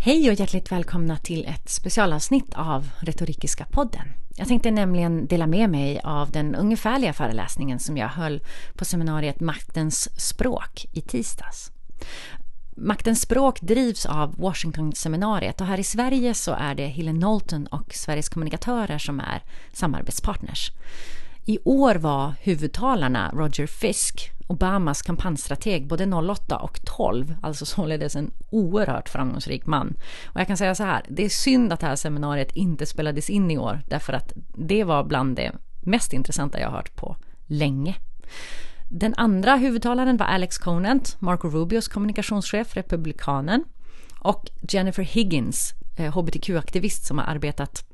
Hej och hjärtligt välkomna till ett specialavsnitt av Retorikiska podden. Jag tänkte nämligen dela med mig av den ungefärliga föreläsningen som jag höll på seminariet Maktens språk i tisdags. Maktens språk drivs av Washington-seminariet och här i Sverige så är det Hille Knowlton och Sveriges kommunikatörer som är samarbetspartners. I år var huvudtalarna Roger Fisk, Obamas kampanjstrateg både 08 och 12, alltså således en oerhört framgångsrik man. Och jag kan säga så här, det är synd att det här seminariet inte spelades in i år, därför att det var bland det mest intressanta jag hört på länge. Den andra huvudtalaren var Alex Conant, Marco Rubios kommunikationschef, republikanen, och Jennifer Higgins, eh, hbtq-aktivist som har arbetat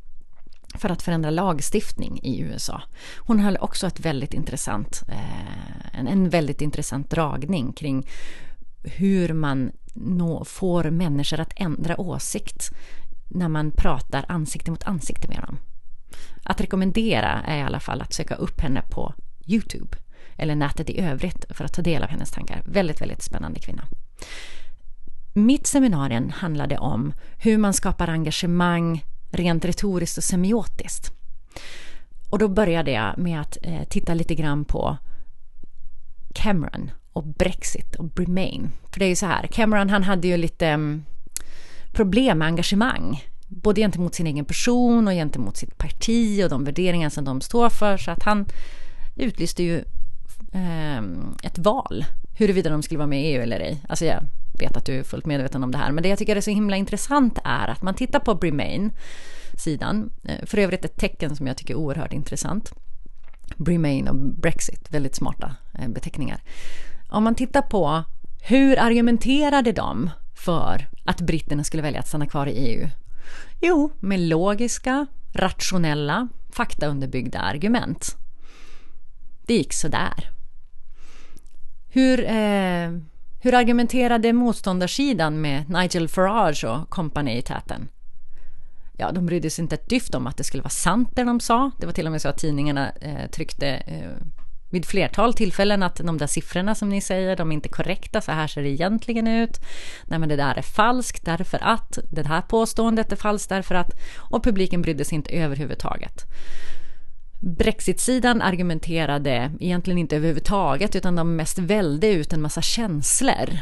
för att förändra lagstiftning i USA. Hon höll också ett väldigt intressant, eh, en, en väldigt intressant dragning kring hur man nå, får människor att ändra åsikt när man pratar ansikte mot ansikte med dem. Att rekommendera är i alla fall att söka upp henne på Youtube eller nätet i övrigt för att ta del av hennes tankar. Väldigt, väldigt spännande kvinna. Mitt seminarium handlade om hur man skapar engagemang rent retoriskt och semiotiskt. Och då började jag med att eh, titta lite grann på Cameron och Brexit och Remain. För det är ju så här, Cameron han hade ju lite um, problem med engagemang. Både gentemot sin egen person och gentemot sitt parti och de värderingar som de står för. Så att han utlyste ju Ehm, ett val huruvida de skulle vara med i EU eller ej. Alltså jag vet att du är fullt medveten om det här. Men det jag tycker är så himla intressant är att man tittar på Bremain sidan. Eh, för övrigt ett tecken som jag tycker är oerhört intressant. Bremain och Brexit, väldigt smarta eh, beteckningar. Om man tittar på hur argumenterade de för att britterna skulle välja att stanna kvar i EU? Jo, med logiska, rationella, faktaunderbyggda argument. Det gick sådär. Hur, eh, hur argumenterade motståndarsidan med Nigel Farage och kompani i täten? Ja, de brydde sig inte ett dyft om att det skulle vara sant det de sa. Det var till och med så att tidningarna eh, tryckte eh, vid flertal tillfällen att de där siffrorna som ni säger, de är inte korrekta, så här ser det egentligen ut. Nej, men det där är falskt därför att, det här påståendet är falskt därför att, och publiken brydde sig inte överhuvudtaget. Brexit-sidan argumenterade egentligen inte överhuvudtaget utan de mest välde ut en massa känslor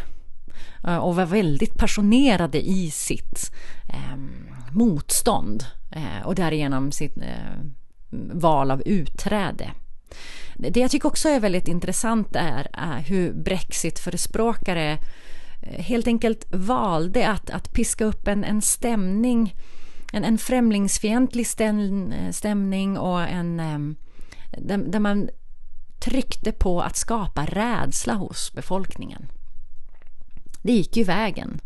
eh, och var väldigt passionerade i sitt eh, motstånd eh, och därigenom sitt eh, val av utträde. Det jag tycker också är väldigt intressant är, är hur Brexit-förespråkare eh, helt enkelt valde att, att piska upp en, en stämning en, en främlingsfientlig stämning och en ehm, där, där man tryckte på att skapa rädsla hos befolkningen. Det gick ju vägen.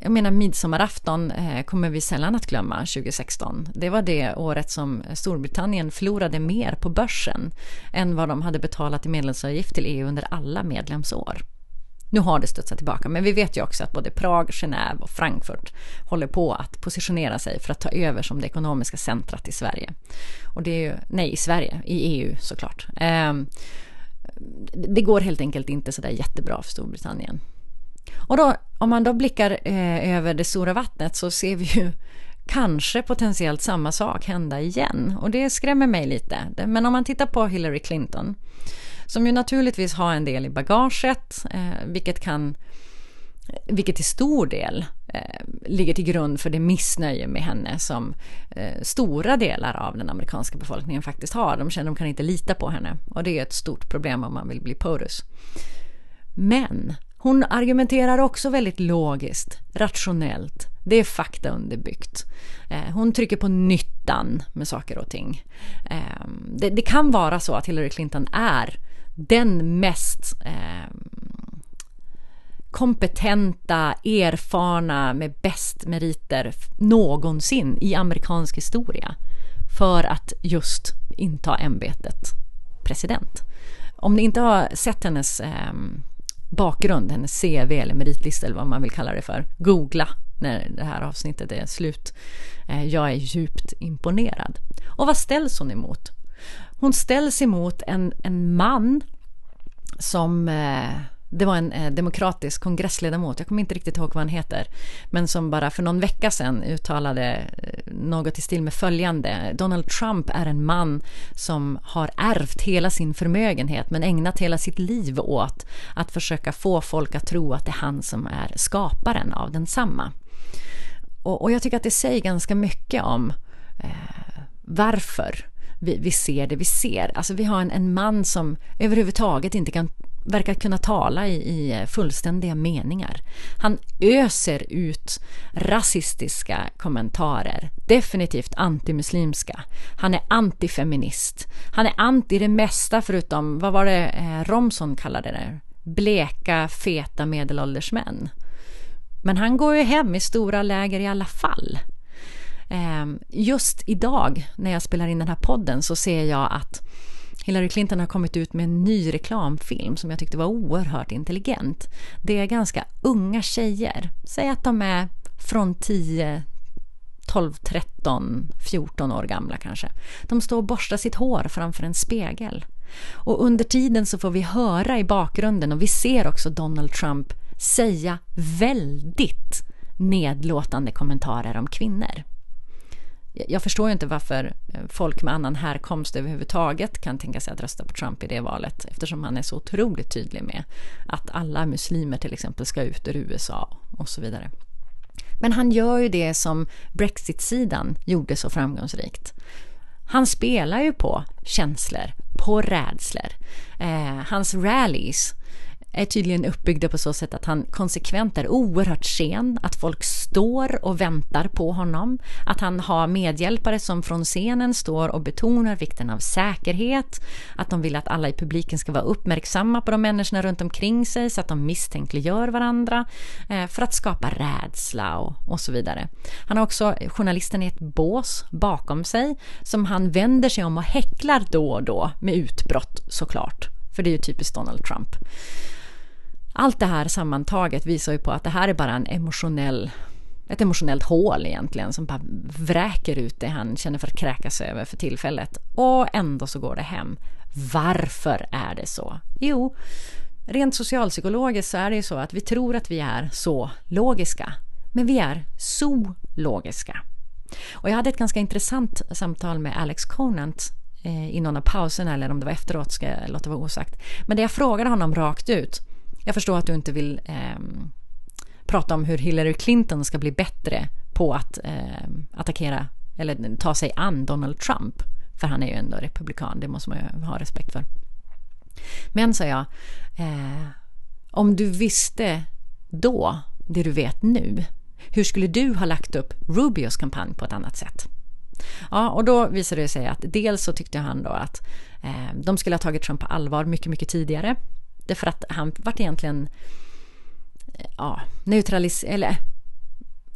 Jag menar midsommarafton eh, kommer vi sällan att glömma 2016. Det var det året som Storbritannien förlorade mer på börsen än vad de hade betalat i medlemsavgift till EU under alla medlemsår. Nu har det studsat tillbaka, men vi vet ju också att både Prag, Genève och Frankfurt håller på att positionera sig för att ta över som det ekonomiska centrat i Sverige. Och det är ju, nej, i Sverige, i EU såklart. Eh, det går helt enkelt inte sådär jättebra för Storbritannien. Och då, om man då blickar eh, över det stora vattnet så ser vi ju kanske potentiellt samma sak hända igen. Och det skrämmer mig lite. Men om man tittar på Hillary Clinton som ju naturligtvis har en del i bagaget, eh, vilket kan vilket till stor del eh, ligger till grund för det missnöje med henne som eh, stora delar av den amerikanska befolkningen faktiskt har. De känner att de kan inte lita på henne och det är ett stort problem om man vill bli POTUS. Men hon argumenterar också väldigt logiskt, rationellt. Det är faktaunderbyggt. Eh, hon trycker på nyttan med saker och ting. Eh, det, det, kan vara så att Hillary Clinton är den mest eh, kompetenta, erfarna med bäst meriter någonsin i amerikansk historia för att just inta ämbetet president. Om ni inte har sett hennes eh, bakgrund, hennes CV eller meritlista eller vad man vill kalla det för, googla när det här avsnittet är slut. Eh, jag är djupt imponerad. Och vad ställs hon emot? Hon ställs emot en, en man som eh, det var en eh, demokratisk kongressledamot, jag kommer inte riktigt ihåg vad han heter, men som bara för någon vecka sedan uttalade eh, något i stil med följande. Donald Trump är en man som har ärvt hela sin förmögenhet men ägnat hela sitt liv åt att försöka få folk att tro att det är han som är skaparen av densamma. Och, och jag tycker att det säger ganska mycket om eh, varför vi, vi, ser det vi ser. Alltså vi har en, en man som överhuvudtaget inte kan verkar kunna tala i, i fullständiga meningar. Han öser ut rasistiska kommentarer, definitivt antimuslimska. Han är antifeminist. Han är anti det mesta förutom, vad var det eh, Romson kallade det? Bleka, feta medelålders män. Men han går ju hem i stora läger i alla fall. Ehm, just idag när jag spelar in den här podden så ser jag att Hillary Clinton har kommit ut med en ny reklamfilm som jag tyckte var oerhört intelligent. Det är ganska unga tjejer. Säg att de är från 10, 12, 13, 14 år gamla kanske. De står och borstar sitt hår framför en spegel. Och under tiden så får vi höra i bakgrunden och vi ser också Donald Trump säga väldigt nedlåtande kommentarer om kvinnor jag förstår ju inte varför eh, folk med annan härkomst överhuvudtaget kan tänka sig att rösta på Trump i det valet eftersom han är så otroligt tydlig med att alla muslimer till exempel ska ut ur USA och så vidare. Men han gör ju det som Brexit-sidan gjorde så framgångsrikt. Han spelar ju på känslor, på rädslor. Eh, hans rallies är tydligen uppbyggda på så sätt att han konsekvent är oerhört sen, att folk står och väntar på honom, att han har medhjälpare som från scenen står och betonar vikten av säkerhet, att de vill att alla i publiken ska vara uppmärksamma på de människorna runt omkring sig så att de misstänkliggör varandra eh, för att skapa rädsla och, och så vidare. Han har också journalisten i ett bås bakom sig som han vänder sig om och häcklar då och då med utbrott såklart. För det är ju typiskt Donald Trump. Allt det här sammantaget visar ju på att det här är bara en emotionell ett emotionellt hål egentligen som bara vräker ut det han känner för att kräkas över för tillfället. Och ändå så går det hem. Varför är det så? Jo, rent socialpsykologiskt så är det ju så att vi tror att vi är så logiska. Men vi är så logiska. Och jag hade ett ganska intressant samtal med Alex Conant eh, i någon av pauserna eller om det var efteråt ska jag låta vara osagt. Men det jag frågade honom rakt ut jag förstår att du inte vill eh, prata om hur Hillary Clinton ska bli bättre på att eh, attackera eller ta sig an Donald Trump. För han är ju ändå republikan, det måste man ju ha respekt för. Men, sa jag, eh, om du visste då det du vet nu, hur skulle du ha lagt upp Rubios kampanj på ett annat sätt? Ja, och då visade det sig att dels så tyckte han då att eh, de skulle ha tagit Trump på allvar mycket, mycket tidigare. Därför att han vart egentligen eh, ja, neutraliserad, eller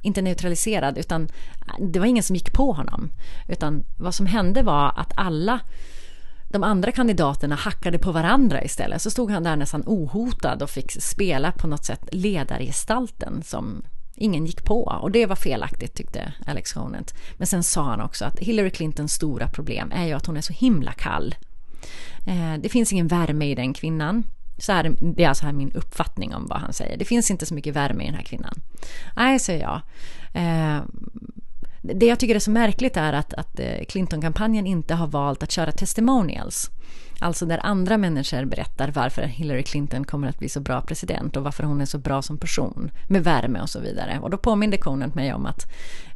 inte neutraliserad, utan eh, det var ingen som gick på honom. Utan vad som hände var att alla de andra kandidaterna hackade på varandra istället. Så stod han där nästan ohotad och fick spela på något sätt ledargestalten som ingen gick på. Och det var felaktigt tyckte Alex Honent. Men sen sa han också att Hillary Clintons stora problem är ju att hon är så himla kall. Eh, det finns ingen värme i den kvinnan. Så här, det är alltså här min uppfattning om vad han säger. Det finns inte så mycket värme i den här kvinnan. Nej, säger jag. Eh, det jag tycker är så märkligt är att, att eh, Clinton-kampanjen inte har valt att köra testimonials. Alltså där andra människor berättar varför Hillary Clinton kommer att bli så bra president och varför hon är så bra som person med värme och så vidare. Och då påminde Conant mig om att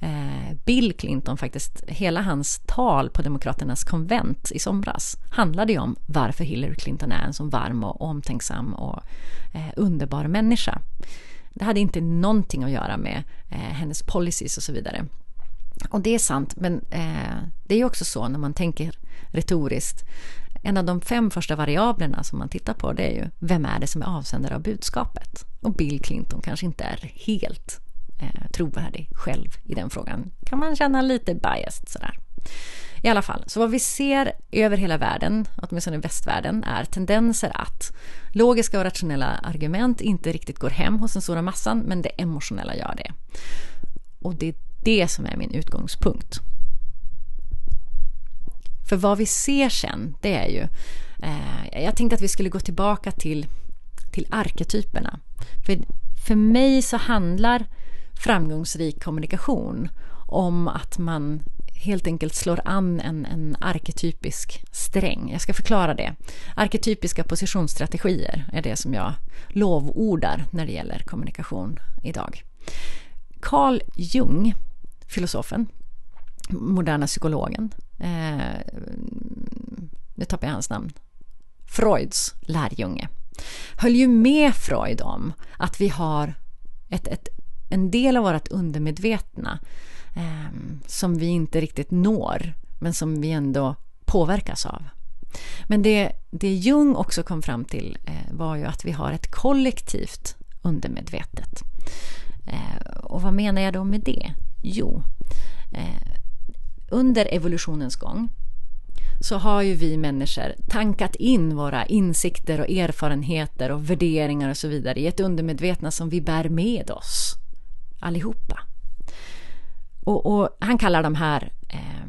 eh, Bill Clinton faktiskt, hela hans tal på Demokraternas konvent i somras handlade ju om varför Hillary Clinton är en så varm och omtänksam och eh, underbar människa. Det hade inte någonting att göra med eh, hennes policies och så vidare. Och det är sant, men eh, det är också så när man tänker retoriskt. En av de fem första variablerna som man tittar på det är ju vem är det som är avsändare av budskapet? Och Bill Clinton kanske inte är helt eh, trovärdig själv i den frågan. Kan man känna lite biased sådär. I alla fall, så vad vi ser över hela världen, åtminstone i västvärlden, är tendenser att logiska och rationella argument inte riktigt går hem hos den stora massan, men det emotionella gör det. Och det är det som är min utgångspunkt. För vad vi ser sen, det är ju... Eh, jag tänkte att vi skulle gå tillbaka till, till arketyperna. För, för mig så handlar framgångsrik kommunikation om att man helt enkelt slår an en, en arketypisk sträng. Jag ska förklara det. Arketypiska positionsstrategier är det som jag lovordar när det gäller kommunikation idag. Carl Jung, filosofen, moderna psykologen, eh, nu tappar jag hans namn, Freuds lärjunge, höll ju med Freud om att vi har ett, ett, en del av vårt undermedvetna eh, som vi inte riktigt når, men som vi ändå påverkas av. Men det, det Jung också kom fram till eh, var ju att vi har ett kollektivt undermedvetet. Eh, och vad menar jag då med det? Jo, eh, under evolutionens gång så har ju vi människor tankat in våra insikter och erfarenheter och värderingar och så vidare i ett undermedvetna som vi bär med oss allihopa. Och, och han kallar de här eh,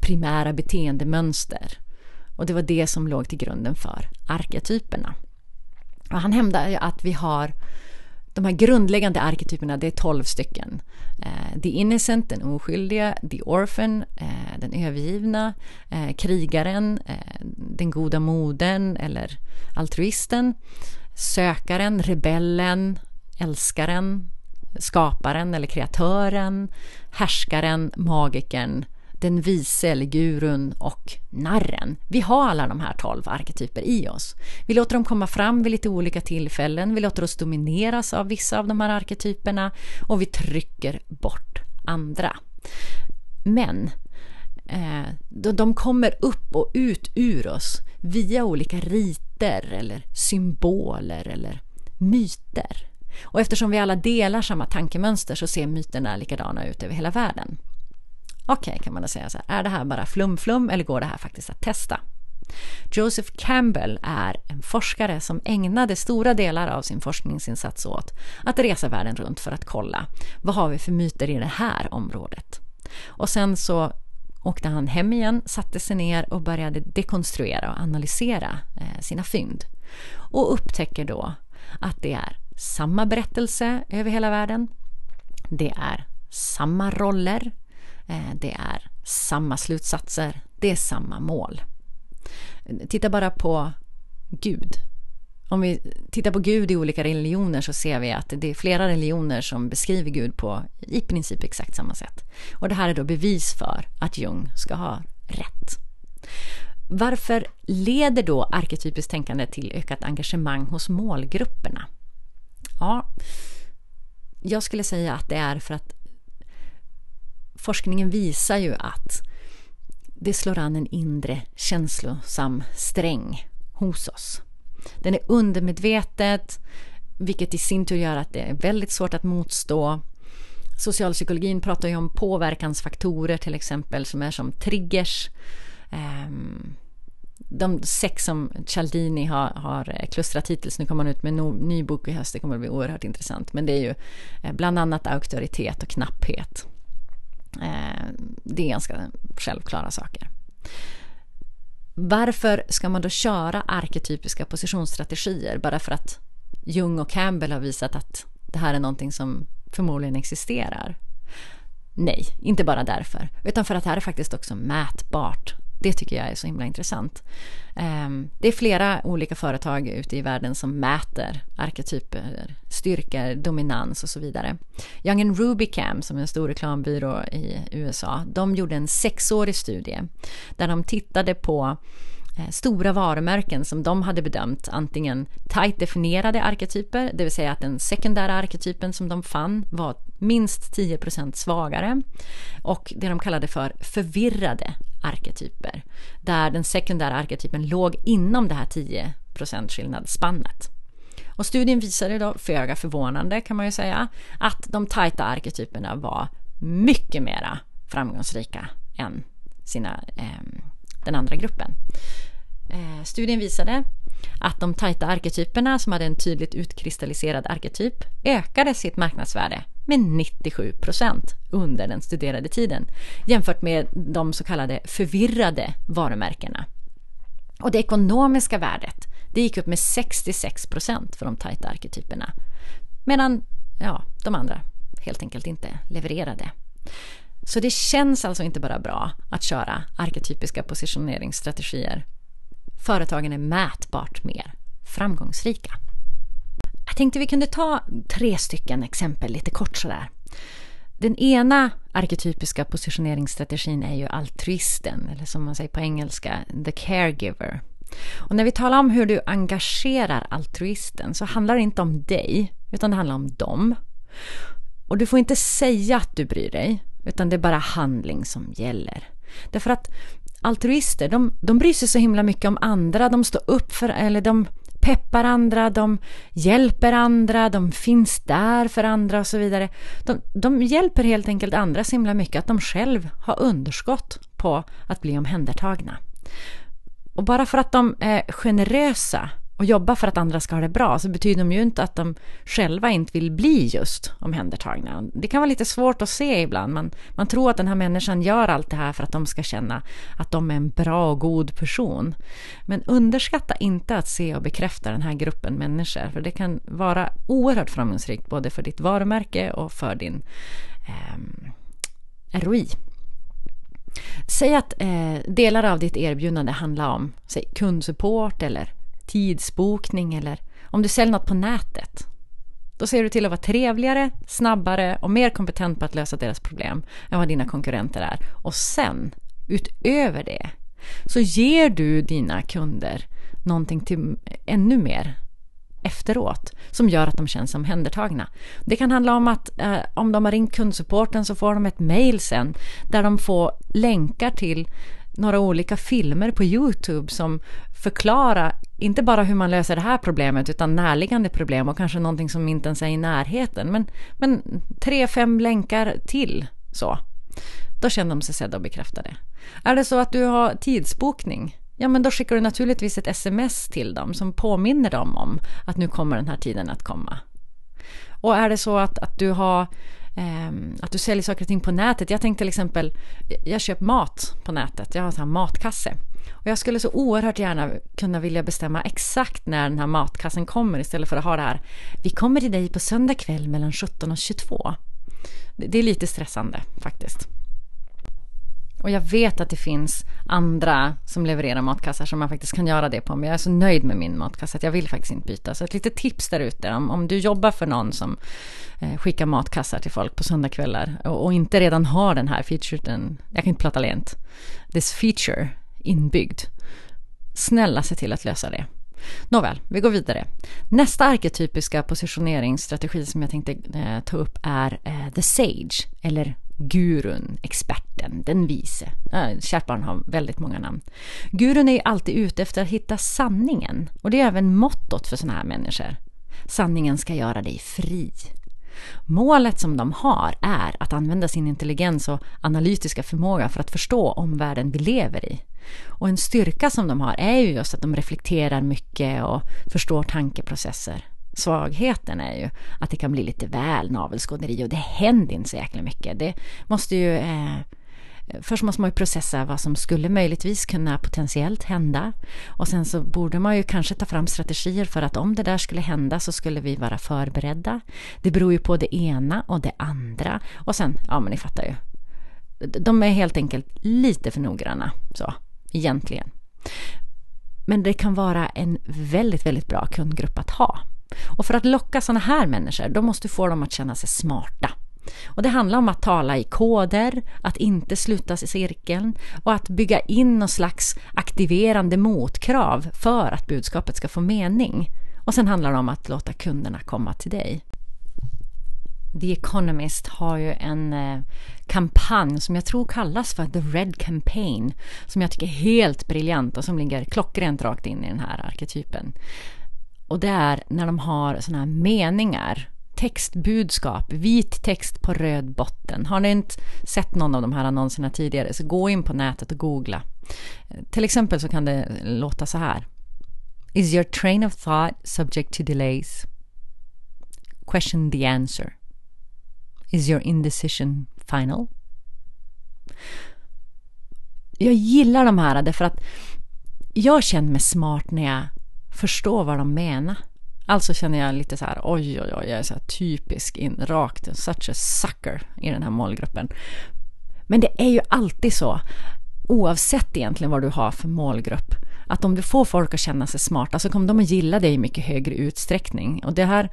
primära beteendemönster. Och det var det som låg till grunden för arketyperna. Och han hävdar att vi har de här grundläggande arketyperna, det är tolv stycken. Eh, the innocent, den oskyldiga, the orphan, eh, den övergivna, eh, krigaren, eh, den goda modern eller altruisten, sökaren, rebellen, älskaren, skaparen eller kreatören, härskaren, magikern, den vise eller gurun och narren. Vi har alla de här tolv arketyper i oss. Vi låter dem komma fram vid lite olika tillfällen, vi låter oss domineras av vissa av de här arketyperna och vi trycker bort andra. Men eh, de kommer upp och ut ur oss via olika riter eller symboler eller myter. Och eftersom vi alla delar samma tankemönster så ser myterna likadana ut över hela världen. Okej, okay, kan man då säga så här, är det här bara flumflum eller går det här faktiskt att testa? Joseph Campbell är en forskare som ägnade stora delar av sin forskningsinsats åt att resa världen runt för att kolla vad har vi för myter i det här området. Och sen så åkte han hem igen, satte sig ner och började dekonstruera och analysera eh, sina fynd. Och upptäcker då att det är samma berättelse över hela världen. Det är samma roller, Eh, det är samma slutsatser, det är samma mål. Titta bara på Gud. Om vi tittar på Gud i olika religioner så ser vi att det är flera religioner som beskriver Gud på i princip exakt samma sätt. Och det här är då bevis för att Jung ska ha rätt. Varför leder då arketypiskt tänkande till ökat engagemang hos målgrupperna? Ja, jag skulle säga att det är för att forskningen visar ju att det slår an en inre känslosam sträng hos oss. Den är undermedvetet, vilket i sin tur gör att det är väldigt svårt att motstå. Socialpsykologin pratar ju om påverkansfaktorer till exempel som är som triggers. Ehm, de sex som Cialdini har, har klustrat hittills, nu kommer han ut med en ny bok i höst, det kommer att bli oerhört intressant, men det är ju eh, bland annat auktoritet och knapphet. Eh, det är ganska självklara saker. Varför ska man då köra arketypiska positionsstrategier? Bara för att Jung och Campbell har visat att det här är någonting som förmodligen existerar? Nej, inte bara därför, utan för att det här är faktiskt också mätbart. Det tycker jag är så himla intressant. Ehm, det är flera olika företag ute i världen som mäter arketyper, styrkor, dominans och så vidare. Young Rubicam, som är en stor reklambyrå i USA, de gjorde en sexårig studie där de tittade på eh, stora varumärken som de hade bedömt antingen tajt definierade arketyper, det vill säga att den sekundära arketypen som de fann var minst 10% svagare och det de kallade för förvirrade arketyper, där den sekundära arketypen låg inom det här 10 skillnadsspannet. Och studien visade då, föga förvånande kan man ju säga, att de tajta arketyperna var mycket mera framgångsrika än sina, eh, den andra gruppen. Eh, studien visade att de tajta arketyperna som hade en tydligt utkristalliserad arketyp ökade sitt marknadsvärde med 97 procent under den studerade tiden jämfört med de så kallade förvirrade varumärkena. Och det ekonomiska värdet det gick upp med 66 procent för de tajta arketyperna medan ja, de andra helt enkelt inte levererade. Så det känns alltså inte bara bra att köra arketypiska positioneringsstrategier. Företagen är mätbart mer framgångsrika. Jag tänkte vi kunde ta tre stycken exempel lite kort sådär. Den ena arketypiska positioneringsstrategin är ju altruisten, eller som man säger på engelska, the caregiver. Och när vi talar om hur du engagerar altruisten så handlar det inte om dig, utan det handlar om dem. Och du får inte säga att du bryr dig, utan det är bara handling som gäller. Därför att altruister, de, de bryr sig så himla mycket om andra, de står upp för, eller de peppar andra, de hjälper andra, de finns där för andra och så vidare. De, de hjälper helt enkelt andra så himla mycket att de själv har underskott på att bli omhändertagna. Och bara för att de är generösa och jobbar för att andra ska ha det bra så betyder de ju inte att de själva inte vill bli just omhändertagna. Det kan vara lite svårt att se ibland. Man, man tror att den här människan gör allt det här för att de ska känna att de är en bra och god person. Men underskatta inte att se och bekräfta den här gruppen människor. För det kan vara oerhört framgångsrikt både för ditt varumärke och för din eh, ROI. Säg att eh, delar av ditt erbjudande handlar om säg, kundsupport eller tidsbokning eller om du säljer något på nätet. Då ser du till att vara trevligare, snabbare och mer kompetent på att lösa deras problem än vad dina konkurrenter är. Och sen, utöver det, så ger du dina kunder någonting till ännu mer efteråt som gör att de känns omhändertagna. Det kan handla om att eh, om de har ringt kundsupporten så får de ett mail sen där de får länkar till några olika filmer på Youtube som förklarar inte bara hur man löser det här problemet utan närliggande problem och kanske någonting som inte ens är i närheten. Men, men tre, fem länkar till så. Då känner de sig sedda och bekräftade. Är det så att du har tidsbokning Ja, men då skickar du naturligtvis ett sms till dem som påminner dem om att nu kommer den här tiden att komma. Och är det så att, att du har Ehm, att du säljer saker och ting på nätet. Jag tänkte till exempel, jag köper mat på nätet. Jag har en matkasse. Och jag skulle så oerhört gärna kunna vilja bestämma exakt när den här matkassen kommer istället för att ha det här. Vi kommer till dig på söndag kväll mellan 17 och 22. Det är lite stressande faktiskt. Och jag vet att det finns andra som levererar matkassar som man faktiskt kan göra det på. Men jag är så nöjd med min matkasse att jag vill faktiskt inte byta. Så ett litet tips där ute. Om, om du jobbar för någon som eh, skickar matkassar till folk på söndagskvällar och, och, inte redan har den här featuren. Jag kan inte prata lent. This feature inbyggd. Snälla se till att lösa det. Nåväl, vi går vidare. Nästa arketypiska positioneringsstrategi som jag tänkte eh, ta upp är eh, the sage, eller gurun, experten, den vise. Kärt barn har väldigt många namn. Gurun är alltid ute efter att hitta sanningen och det är även mottot för sådana här människor. Sanningen ska göra dig fri. Målet som de har är att använda sin intelligens och analytiska förmåga för att förstå omvärlden vi lever i. Och en styrka som de har är ju just att de reflekterar mycket och förstår tankeprocesser. Svagheten är ju att det kan bli lite väl navelskåderi och det händer inte så jäkla mycket. Det måste ju... Eh, först måste man ju processa vad som skulle möjligtvis kunna potentiellt hända. Och sen så borde man ju kanske ta fram strategier för att om det där skulle hända så skulle vi vara förberedda. Det beror ju på det ena och det andra. Och sen, ja men ni fattar ju. De är helt enkelt lite för noggranna, så egentligen. Men det kan vara en väldigt, väldigt bra kundgrupp att ha. Och för att locka sådana här människor, då måste du få dem att känna sig smarta. Och det handlar om att tala i koder, att inte slutas i cirkeln och att bygga in någon slags aktiverande motkrav för att budskapet ska få mening. Och sen handlar det om att låta kunderna komma till dig. The Economist har ju en eh, kampanj som jag tror kallas för The Red Campaign som jag tycker är helt briljant och som ligger klockrent rakt in i den här arketypen. Och det är när de har sådana här meningar textbudskap, vit text på röd botten. Har ni inte sett någon av de här annonserna tidigare så gå in på nätet och googla. Till exempel så kan det låta så här. Is your train of thought subject to delays? Question the answer. Is your indecision final? Jag gillar de här därför att jag känner mig smart när jag förstå vad de menar. Alltså känner jag lite så här, oj, oj, oj, jag är så här typisk, in, rakt, such a sucker i den här målgruppen. Men det är ju alltid så, oavsett egentligen vad du har för målgrupp, att om du får folk att känna sig smarta så kommer de att gilla dig i mycket högre utsträckning. Och det här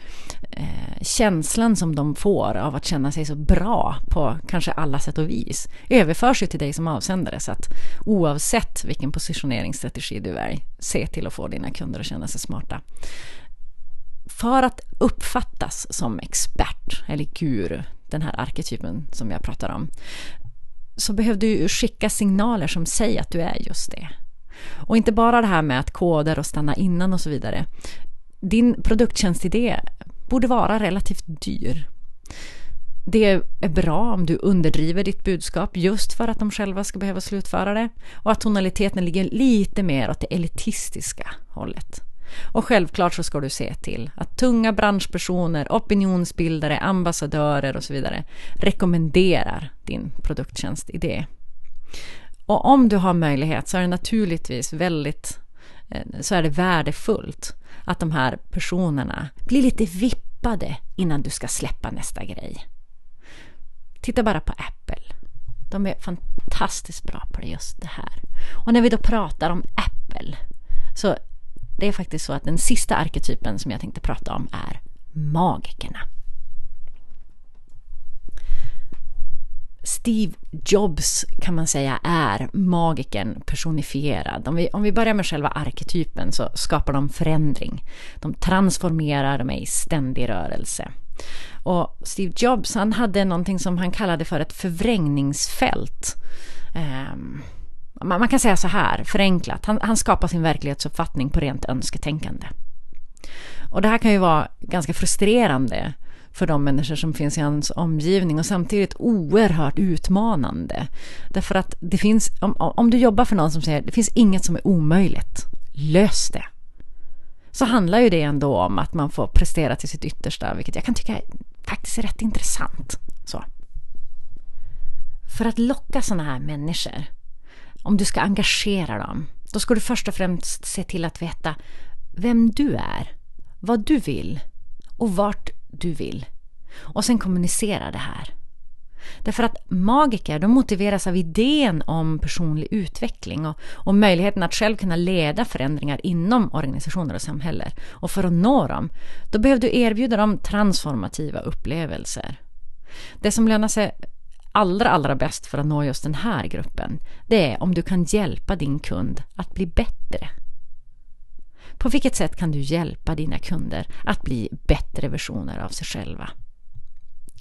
eh, känslan som de får av att känna sig så bra på kanske alla sätt och vis överförs ju till dig som avsändare. Så att oavsett vilken positioneringsstrategi du väljer, se till att få dina kunder att känna sig smarta. För att uppfattas som expert eller guru, den här arketypen som jag pratar om, så behöver du skicka signaler som säger att du är just det. Och inte bara det här med att koder och stanna innan och så vidare. Din produkttjänstidé borde vara relativt dyr. Det är bra om du underdriver ditt budskap just för att de själva ska behöva slutföra det och att tonaliteten ligger lite mer åt det elitistiska hållet. Och självklart så ska du se till att tunga branschpersoner, opinionsbildare, ambassadörer och så vidare rekommenderar din produkttjänstidé. Och om du har möjlighet så är det naturligtvis väldigt eh, så är det värdefullt att de här personerna blir lite vippade innan du ska släppa nästa grej. Titta bara på Apple. De är fantastiskt bra på just det här. Och när vi då pratar om Apple så det är faktiskt så att den sista arketypen som jag tänkte prata om är magikerna. Steve Jobs kan man säga är magiken personifierad. Om vi, om vi börjar med själva arketypen så skapar de förändring. De transformerar, de är i ständig rörelse. Och Steve Jobs han hade någonting som han kallade för ett förvrängningsfält. Um, man kan säga så här, förenklat, han, han skapar sin verklighetsuppfattning på rent önsketänkande. Och det här kan ju vara ganska frustrerande för de människor som finns i hans omgivning och samtidigt oerhört utmanande. Därför att det finns, om, om du jobbar för någon som säger det finns inget som är omöjligt, lös det. Så handlar ju det ändå om att man får prestera till sitt yttersta, vilket jag kan tycka faktiskt är rätt intressant. Så. För att locka sådana här människor, om du ska engagera dem, då ska du först och främst se till att veta vem du är, vad du vill och vart du vill. Och sen kommunicera det här. Därför att magiker de motiveras av idén om personlig utveckling och, och, möjligheten att själv kunna leda förändringar inom organisationer och samhällen. Och för att nå dem, då behöver du erbjuda dem transformativa upplevelser. Det som lönar sig allra, allra bäst för att nå just den här gruppen, det är om du kan hjälpa din kund att bli bättre. På vilket sätt kan du hjälpa dina kunder att bli bättre versioner av sig själva?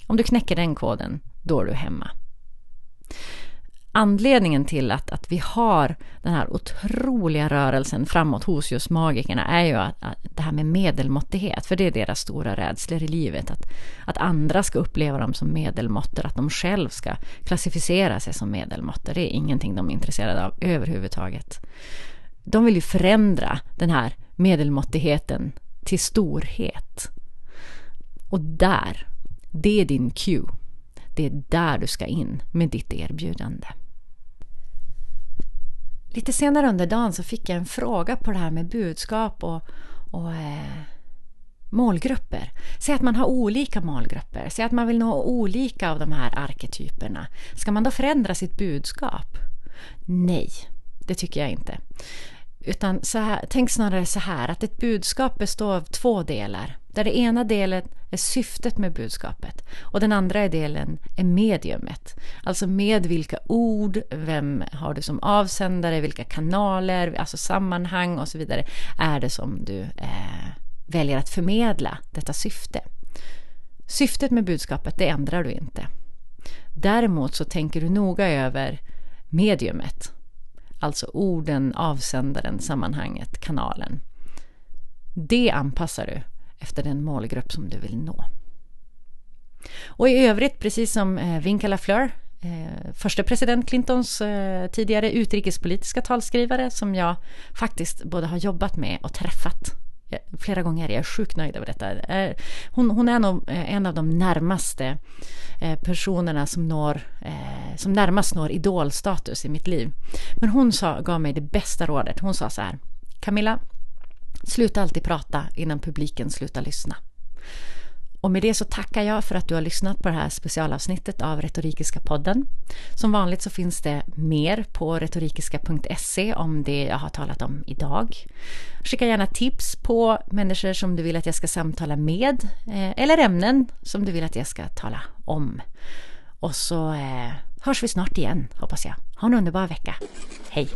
Om du knäcker den koden, då är du hemma. Anledningen till att, att vi har den här otroliga rörelsen framåt hos just magikerna är ju att, att det här med medelmåttighet, för det är deras stora rädslor i livet. Att, att andra ska uppleva dem som medelmåttor, att de själv ska klassificera sig som medelmåttor. Det är ingenting de är intresserade av överhuvudtaget. De vill ju förändra den här medelmåttigheten till storhet. Och där, det är din cue. Det är där du ska in med ditt erbjudande. Lite senare under dagen så fick jag en fråga på det här med budskap och, och eh, målgrupper. Säg att man har olika målgrupper, säg att man vill nå olika av de här arketyperna. Ska man då förändra sitt budskap? Nej, det tycker jag inte. Utan så här, tänk snarare så här att ett budskap består av två delar. Där det ena delen är syftet med budskapet och den andra delen är mediumet. Alltså med vilka ord, vem har du som avsändare, vilka kanaler, alltså sammanhang och så vidare är det som du eh, väljer att förmedla detta syfte. Syftet med budskapet, det ändrar du inte. Däremot så tänker du noga över mediumet Alltså orden, avsändaren, sammanhanget, kanalen. Det anpassar du efter den målgrupp som du vill nå. Och i övrigt, precis som eh, Vinca Lafleur, eh, första president Clintons eh, tidigare utrikespolitiska talskrivare som jag faktiskt både har jobbat med och träffat flera gånger. Jag är sjukt nöjd över detta. Eh, hon, hon är nog eh, en av de närmaste eh, personerna som, når, som närmast når idolstatus i mitt liv. Men hon sa, gav mig det bästa rådet. Hon sa så här, Camilla, sluta alltid prata innan publiken slutar lyssna. Och med det så tackar jag för att du har lyssnat på det här specialavsnittet av Retorikiska podden. Som vanligt så finns det mer på retorikiska.se om det jag har talat om idag. Skicka gärna tips på människor som du vill att jag ska samtala med eh, eller ämnen som du vill att jag ska tala om. Och så eh, hörs vi snart igen, hoppas jag. Ha en underbar vecka. Hej!